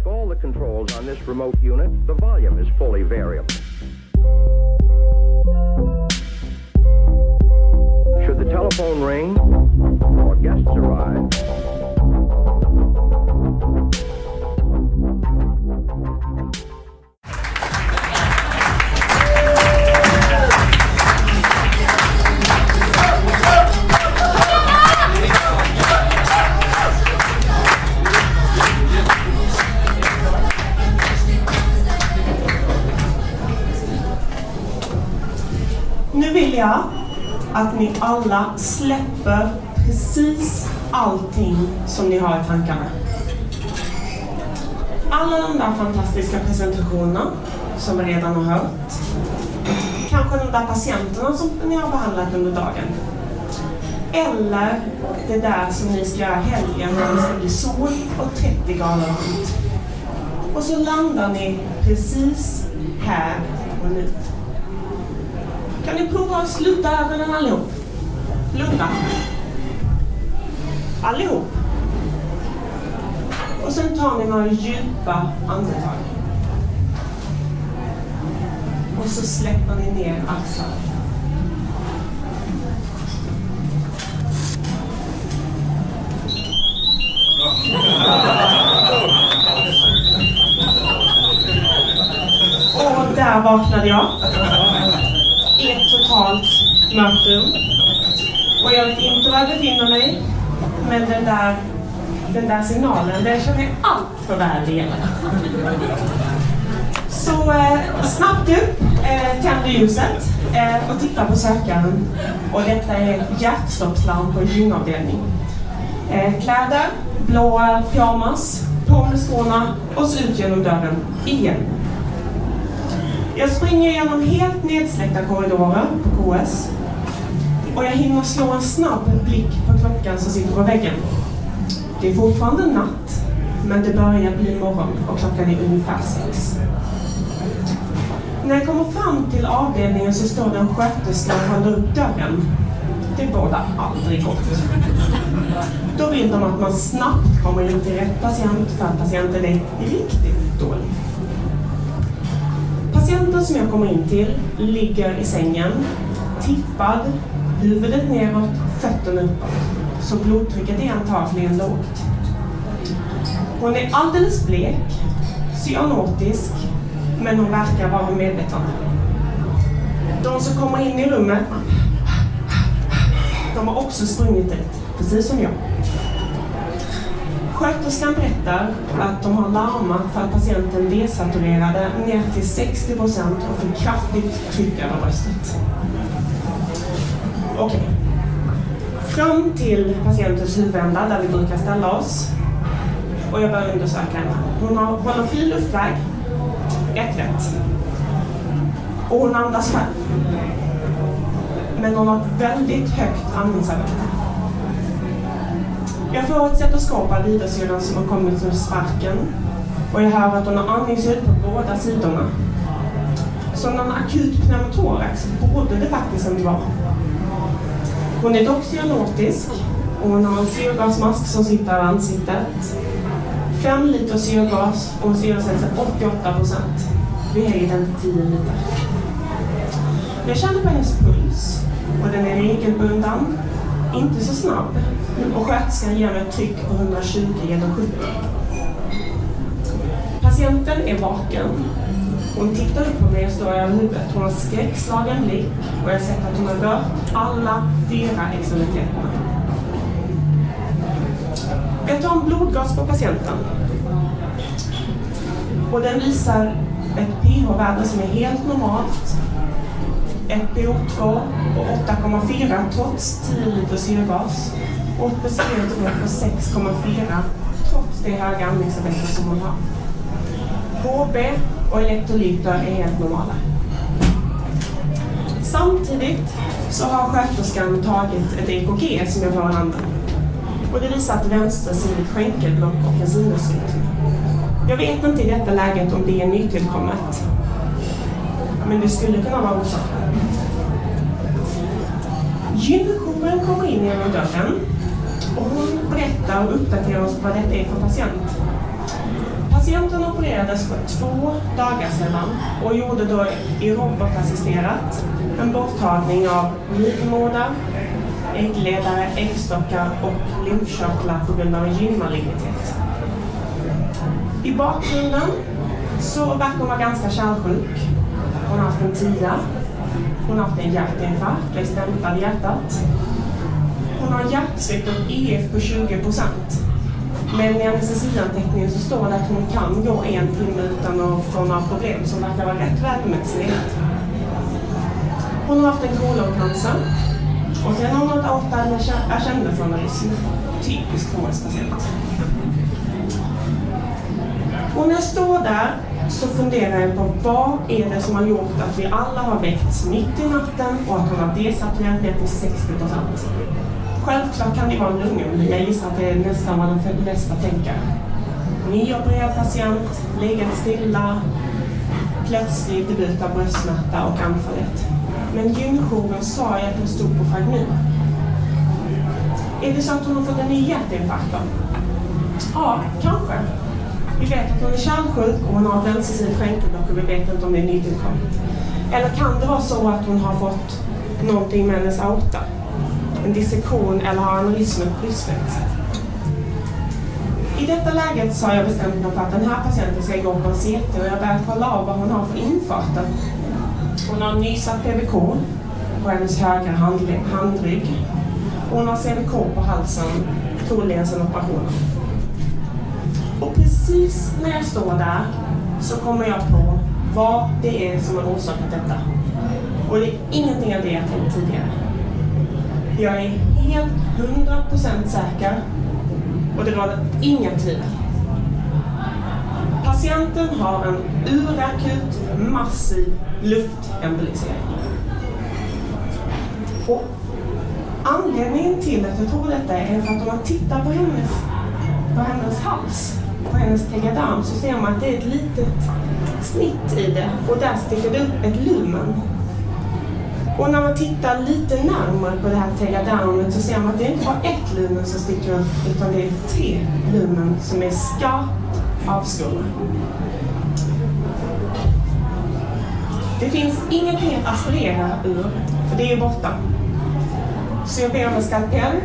Like all the controls on this remote unit, the volume is fully variable. Should the telephone ring or guests arrive, att ni alla släpper precis allting som ni har i tankarna. Alla de där fantastiska presentationerna som vi redan har hört. Kanske de där patienterna som ni har behandlat under dagen. Eller det där som ni ska göra helgen när det ska bli sol och 30 grader varmt. Och så landar ni precis här och nu. Kan ni prova att sluta ögonen allihop? Blunda. Allihop. Och sen tar ni några djupa andetag. Och så släpper ni ner axlarna. Och där vaknade jag smalt ett. Och jag vet inte var jag befinner mig, men den där, den där signalen, den känner jag allt för väl igen. Så eh, snabbt upp, eh, tänder ljuset eh, och tittar på sökaren. Och detta är ett hjärtstoppslarm på en gynavdelning. Eh, kläder, blåa pyjamas, på med skorna och så ut genom dörren igen. Jag springer genom helt nedsläckta korridorer på KS och jag hinner slå en snabb blick på klockan som sitter på väggen. Det är fortfarande natt, men det börjar bli morgon och klockan är ungefär sex. När jag kommer fram till avdelningen så står det en sköterska och håller upp dörren. Det bådar aldrig gott. Då vill de att man snabbt kommer in till rätt patient för att patienten är riktigt dålig. Patienten som jag kommer in till ligger i sängen, tippad, huvudet neråt, fötterna uppåt. Så blodtrycket är antagligen lågt. Hon är alldeles blek, cyanotisk, men hon verkar vara medveten. De som kommer in i rummet, de har också sprungit ut, precis som jag. Sköterskan berättar att de har larmat för att patienten desaturerade ner till 60 procent och fick kraftigt tryck över bröstet. Okej. Fram till patientens huvudända där vi brukar ställa oss. Och jag börjar undersöka henne. Hon har, håller fri luftväg. Ett rätt. Och hon andas själv. Men hon har ett väldigt högt andningsarbete. Jag fortsätter att stetoskop av som har kommit ur sparken och jag hör att hon har andningsljud på båda sidorna. Så någon akut pneumotorax borde det faktiskt inte vara. Hon är dock cyanotisk och hon har en syrgasmask som sitter över ansiktet. 5 liter syrgas och hon syresätter 88 procent. Vi är den 10 liter. Jag känner på hennes puls och den är regelbunden, inte så snabb och sköterskan ger mig ett tryck på 120 genom 70. Patienten är vaken. Hon tittar upp på mig och står över huvudet. Hon har skräckslagen blick och jag har sett att hon har rört alla fyra extremiteterna. Jag tar en blodgas på patienten. Och den visar ett pH-värde som är helt normalt. Ett PO2 och 8,4 trots 10 liter syrgas. Och ett BCG-nivå på 6,4 trots det höga andningsarbetet som hon har. HB och elektrolyter är helt normala. Samtidigt så har sköterskan tagit ett EKG som jag får i handen. Och det visar ett vänstersidigt skänkelblock och en sinusrytm. Jag vet inte i detta läget om det är nytillkommet. Men det skulle kunna vara orsaken. Gynjouren kommer in genom dörren och hon berättar och uppdaterar oss vad detta är för patient. Patienten opererades för två dagar sedan och gjorde då i robotassisterat en borttagning av livmoder, äggledare, äggstockar och lymfkörtlar på grund av en gynmalignitet. I bakgrunden så verkar hon vara ganska kärlsjuk. Hon har haft en TIA, hon har haft en hjärtinfarkt, är stämplad i hjärtat. Hon har hjärtsvikt och EF på 20 procent. Men i anestesianteckningen så står det att hon kan gå en timme utan att få några problem som verkar vara rätt välmedicinerat. Hon har haft en koloncancer och sen har hon ett aorta agendaformarism. Typisk KS-patient. Och när jag står där så funderar jag på vad är det som har gjort att vi alla har väckts mitt i natten och att hon har desaturerat ner till 60 procent. Självklart kan det vara en lungemboli. Jag gissar att det är nästan vad de flesta tänker. Nyopererad patient, legat stilla, plötslig debut av bröstsmärta och anfallet. Men gynjouren sa ju att hon stod på fragmin. Är det så att hon har fått en ny hjärtinfarkt då? Ja, kanske. Vi vet att hon är kärlsjuk och hon har ett ömsesidigt skänkelblock och vi vet inte om det är nytillkommet. Eller kan det vara så att hon har fått någonting med hennes aorta? En dissektion eller har aneurysm brustit? I detta läget så har jag bestämt mig för att den här patienten ska gå på en CT och jag börjar kolla av vad hon har för infarter. Hon har nysatt PVK på hennes högra handrygg. Hon har CVK på halsen, troligen sedan operationen. Precis när jag står där så kommer jag på vad det är som har orsakat detta. Och det är ingenting av det jag tänkt tidigare. Jag är helt 100% säker och det råder inga tvivel. Patienten har en urakut, massiv luftembolisering. Och anledningen till att jag tror detta är för att om man tittar på hennes, på hennes hals på hennes tegadarm så ser man att det är ett litet snitt i det och där sticker det upp ett lumen. Och när man tittar lite närmare på det här tegadarmet så ser man att det inte bara ett lumen som sticker upp utan det är tre lumen som är skarpt avskurna. Det finns ingenting att aspirera ur, för det är borta. Så jag ber om en skalpell,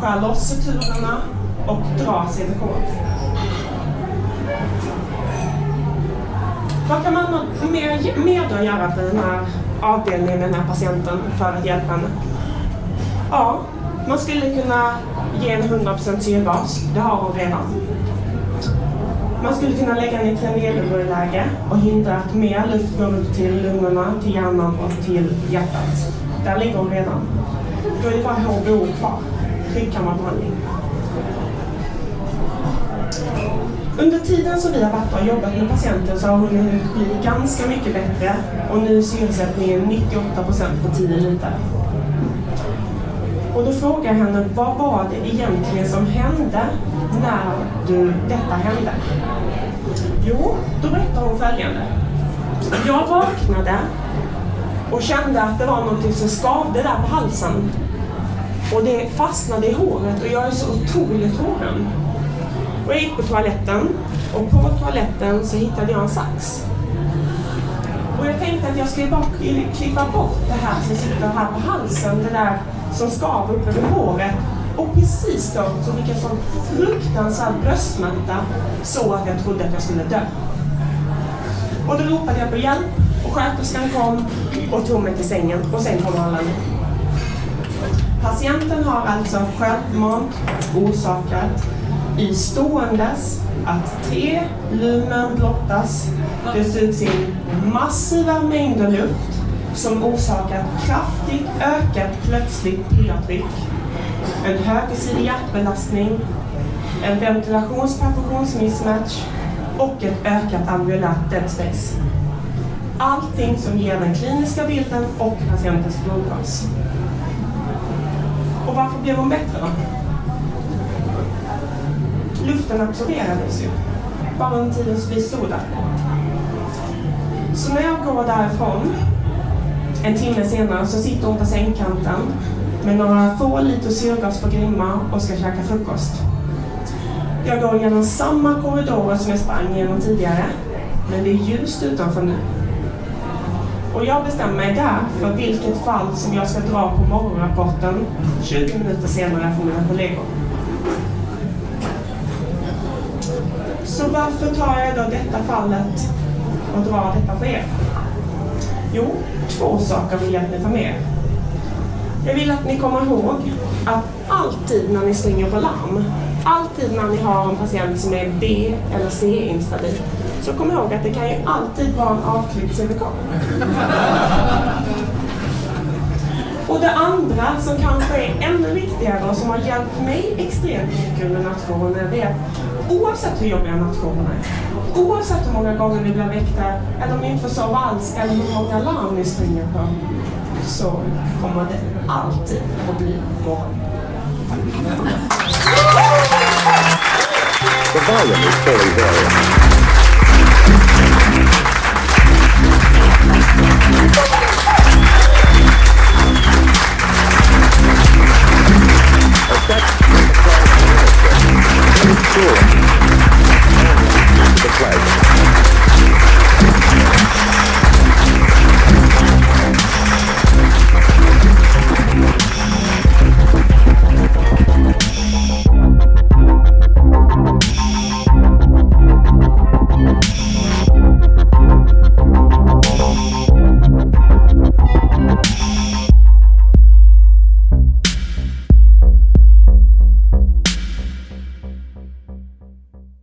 skär loss suturerna och dra CVK. Vad kan man mer, mer då göra på den här avdelningen med den här patienten för att hjälpa henne? Ja, man skulle kunna ge en 100% syrgas. Det har hon redan. Man skulle kunna lägga henne i Trendelenburg-läge och hindra att mer luft går upp till lungorna, till hjärnan och till hjärtat. Där ligger hon redan. Då är det bara HBO kvar. Tryckkammarbehandling. Under tiden som vi har varit och jobbat med patienten så har hon hunnit bli ganska mycket bättre och nu är syresättningen 98 procent på 10 liter. Och då frågar jag henne, vad var det egentligen som hände när du, detta hände? Jo, då berättar hon följande. Jag vaknade och kände att det var någonting som skavde där på halsen. Och det fastnade i håret och jag är så otroligt hård. Och jag gick på toaletten och på toaletten så hittade jag en sax. Och jag tänkte att jag skulle bara klippa bort det här som sitter här på halsen, det där som skaver upp över håret. Och precis då så fick jag sån fruktansvärd bröstsmärta så att jag trodde att jag skulle dö. Och då ropade jag på hjälp och sköterskan kom och tog mig till sängen och sen kom alla ner. Patienten har alltså självmant orsakat i ståendes att tre lumen blottas. Det sugs in massiva mängder luft som orsakar kraftigt ökat plötsligt pH-tryck, en högersidig hjärtbelastning, en ventilationsperfusionsmismatch och ett ökat ambulant dead space. Allting som ger den kliniska bilden och patientens blodgas. Och varför blev hon bättre då? Luften absorberades ju. Bara under tiden som vi stod där. Så när jag går därifrån, en timme senare, så sitter hon på sängkanten med några få liter syrgas på Grimma och ska käka frukost. Jag går genom samma korridorer som jag sprang genom tidigare, men det är ljust utanför nu. Och jag bestämmer mig där för vilket fall som jag ska dra på morgonrapporten 20 minuter senare från mina kollegor. Varför tar jag då detta fallet och drar detta för er? Jo, två saker vill jag att ni tar med er. Jag vill att ni kommer ihåg att alltid när ni springer på larm, alltid när ni har en patient som är B eller C-instabil, så kom ihåg att det kan ju alltid vara en avklippt cervikal. Och det andra som kanske är ännu viktigare och som har hjälpt mig extremt mycket under nattjourerna, det är att oavsett hur jobbiga nattjourerna är, oavsett hur många gånger ni blir väckta, eller om ni inte får sova alls, eller hur många larm ni springer på, så kommer det alltid att bli morgon. The volume is fully variable.